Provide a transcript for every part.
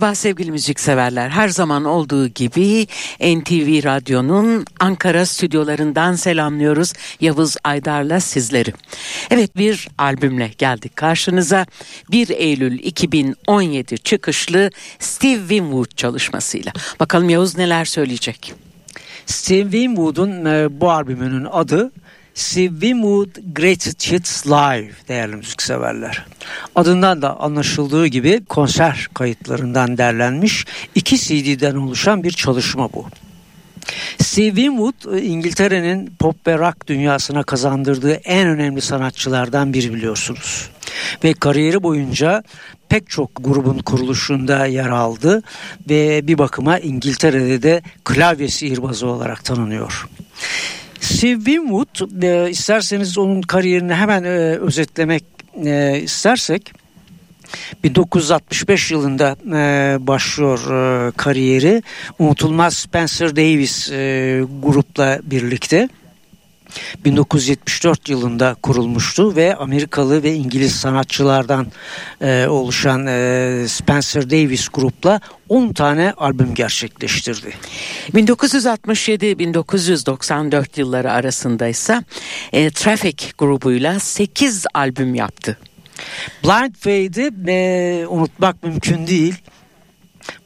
Merhaba sevgili müzikseverler. Her zaman olduğu gibi NTV Radyo'nun Ankara stüdyolarından selamlıyoruz. Yavuz Aydar'la sizleri. Evet bir albümle geldik karşınıza. 1 Eylül 2017 çıkışlı Steve Winwood çalışmasıyla. Bakalım Yavuz neler söyleyecek? Steve Winwood'un e, bu albümünün adı Steve Winwood Greatest Hits Live değerli müzikseverler. Adından da anlaşıldığı gibi konser kayıtlarından derlenmiş iki CD'den oluşan bir çalışma bu. Steve Winwood İngiltere'nin pop ve rock dünyasına kazandırdığı en önemli sanatçılardan biri biliyorsunuz. Ve kariyeri boyunca pek çok grubun kuruluşunda yer aldı ve bir bakıma İngiltere'de de klavye sihirbazı olarak tanınıyor. Steve Winwood e, isterseniz onun kariyerini hemen e, özetlemek e, istersek 1965 yılında e, başlıyor e, kariyeri. Unutulmaz Spencer Davis e, grupla birlikte. 1974 yılında kurulmuştu ve Amerikalı ve İngiliz sanatçılardan e, oluşan e, Spencer Davis grupla 10 tane albüm gerçekleştirdi. 1967-1994 yılları arasında ise e, Traffic grubuyla 8 albüm yaptı. Blind Fade'i e, unutmak mümkün değil.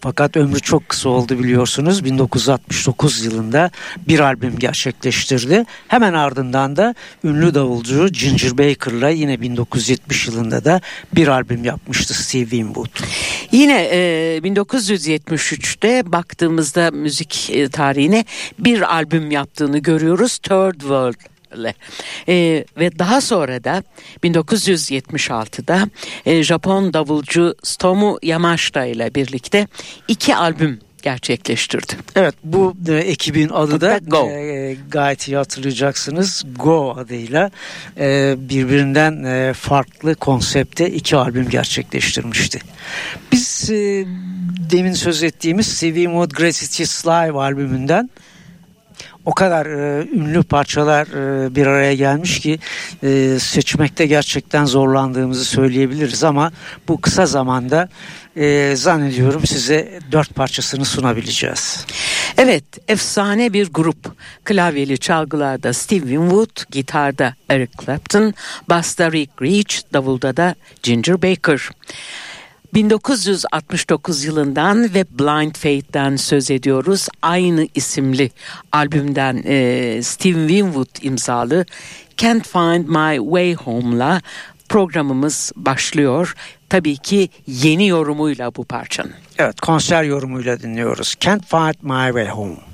Fakat ömrü çok kısa oldu biliyorsunuz. 1969 yılında bir albüm gerçekleştirdi. Hemen ardından da ünlü davulcu Ginger Baker'la yine 1970 yılında da bir albüm yapmıştı Steve Winwood. Yine e, 1973'te baktığımızda müzik e, tarihine bir albüm yaptığını görüyoruz. Third World ile. E, ve daha sonra da 1976'da e, Japon davulcu Stomu Yamashita ile birlikte iki albüm gerçekleştirdi. Evet bu e, ekibin adı da Go. E, gayet iyi hatırlayacaksınız Go adıyla e, birbirinden e, farklı konsepte iki albüm gerçekleştirmişti. Biz e, demin söz ettiğimiz Mood Greatest Hits Live albümünden o kadar e, ünlü parçalar e, bir araya gelmiş ki e, seçmekte gerçekten zorlandığımızı söyleyebiliriz ama bu kısa zamanda e, zannediyorum size dört parçasını sunabileceğiz. Evet efsane bir grup klavyeli çalgılarda Steve Winwood, gitarda Eric Clapton, basta Rick Reach, davulda da Ginger Baker. 1969 yılından ve Blind Faith'ten söz ediyoruz. Aynı isimli albümden e, Steve Winwood imzalı Can't Find My Way Home'la programımız başlıyor. Tabii ki yeni yorumuyla bu parçanın. Evet konser yorumuyla dinliyoruz. Can't Find My Way Home.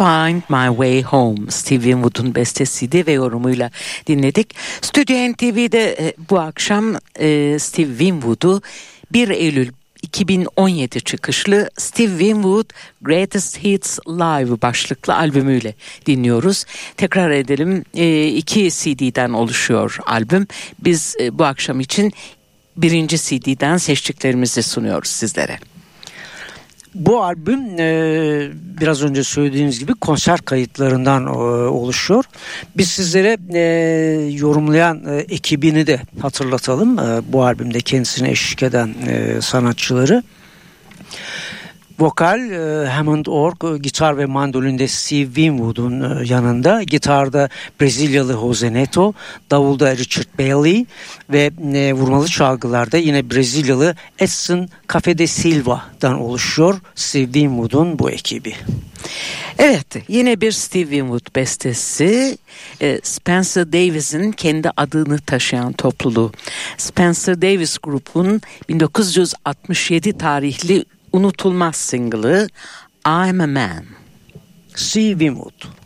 Find My Way Home Steve Winwood'un bestesiydi ve yorumuyla dinledik. Stüdyo NTV'de e, bu akşam e, Steve Winwood'u 1 Eylül 2017 çıkışlı Steve Winwood Greatest Hits Live başlıklı albümüyle dinliyoruz. Tekrar edelim e, iki CD'den oluşuyor albüm. Biz bu akşam için birinci CD'den seçtiklerimizi sunuyoruz sizlere. Bu albüm e, biraz önce söylediğiniz gibi konser kayıtlarından e, oluşuyor. Biz sizlere e, yorumlayan e, ekibini de hatırlatalım. E, bu albümde kendisine eşlik eden e, sanatçıları. Vokal e, Hammond Org, e, gitar ve mandolinde Steve Winwood'un e, yanında, gitarda Brezilyalı Jose Neto, davulda Richard Bailey ve vurmalı çalgılarda yine Brezilyalı Edson Cafe de Silva'dan oluşuyor Steve Winwood'un bu ekibi. Evet yine bir Steve Winwood bestesi Spencer Davis'in kendi adını taşıyan topluluğu. Spencer Davis grubun 1967 tarihli unutulmaz single'ı I'm a Man. Steve Winwood.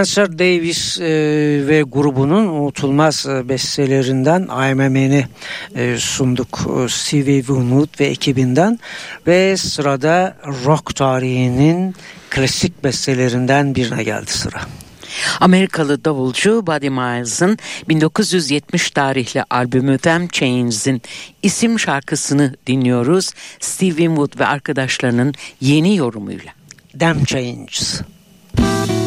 Spencer Davis e, ve grubunun unutulmaz e, bestelerinden I'm a Man'i e, sunduk Stevie Winwood ve ekibinden ve sırada rock tarihinin klasik bestelerinden birine geldi sıra. Amerikalı davulcu Buddy Miles'ın 1970 tarihli albümü Them Chains'in isim şarkısını dinliyoruz. Steve Winwood ve arkadaşlarının yeni yorumuyla. Them Chains. Evet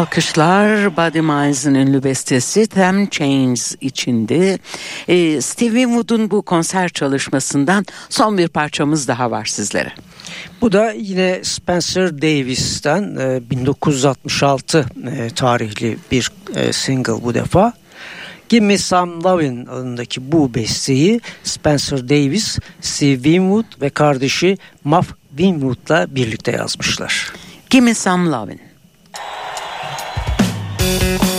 alkışlar Buddy Miles'ın ünlü bestesi Them Chains içindi. Ee, Stevie Wood'un bu konser çalışmasından son bir parçamız daha var sizlere. Bu da yine Spencer Davis'ten e, 1966 e, tarihli bir e, single bu defa. Give Me Some Lovin' adındaki bu besteyi Spencer Davis, Steve Winwood ve kardeşi Muff Winwood'la birlikte yazmışlar. Give Me Some Lovin'. Thank you.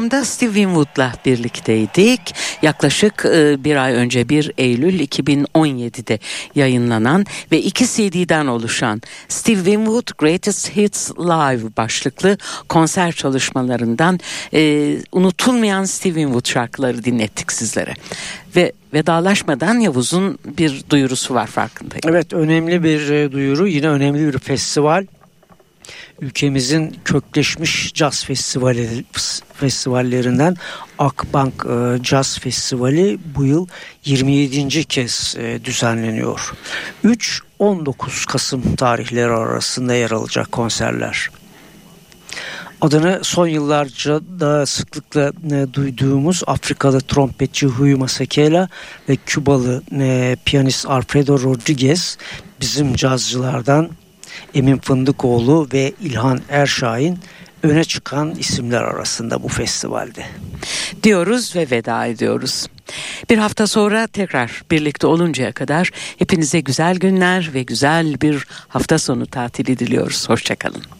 Programda Steve Winwood'la birlikteydik. Yaklaşık e, bir ay önce 1 Eylül 2017'de yayınlanan ve iki CD'den oluşan Steve Winwood Greatest Hits Live başlıklı konser çalışmalarından e, unutulmayan Steve Winwood şarkıları dinlettik sizlere. Ve vedalaşmadan Yavuz'un bir duyurusu var farkındayım. Evet önemli bir e, duyuru yine önemli bir festival ülkemizin kökleşmiş caz festivali, festivallerinden Akbank e, Caz Festivali bu yıl 27. kez e, düzenleniyor. 3-19 Kasım tarihleri arasında yer alacak konserler. Adını son yıllarca da sıklıkla e, duyduğumuz Afrikalı trompetçi Huyu Masekela ve Kübalı e, piyanist Alfredo Rodriguez bizim cazcılardan Emin Fındıkoğlu ve İlhan Erşahin öne çıkan isimler arasında bu festivalde. Diyoruz ve veda ediyoruz. Bir hafta sonra tekrar birlikte oluncaya kadar hepinize güzel günler ve güzel bir hafta sonu tatili diliyoruz. Hoşçakalın.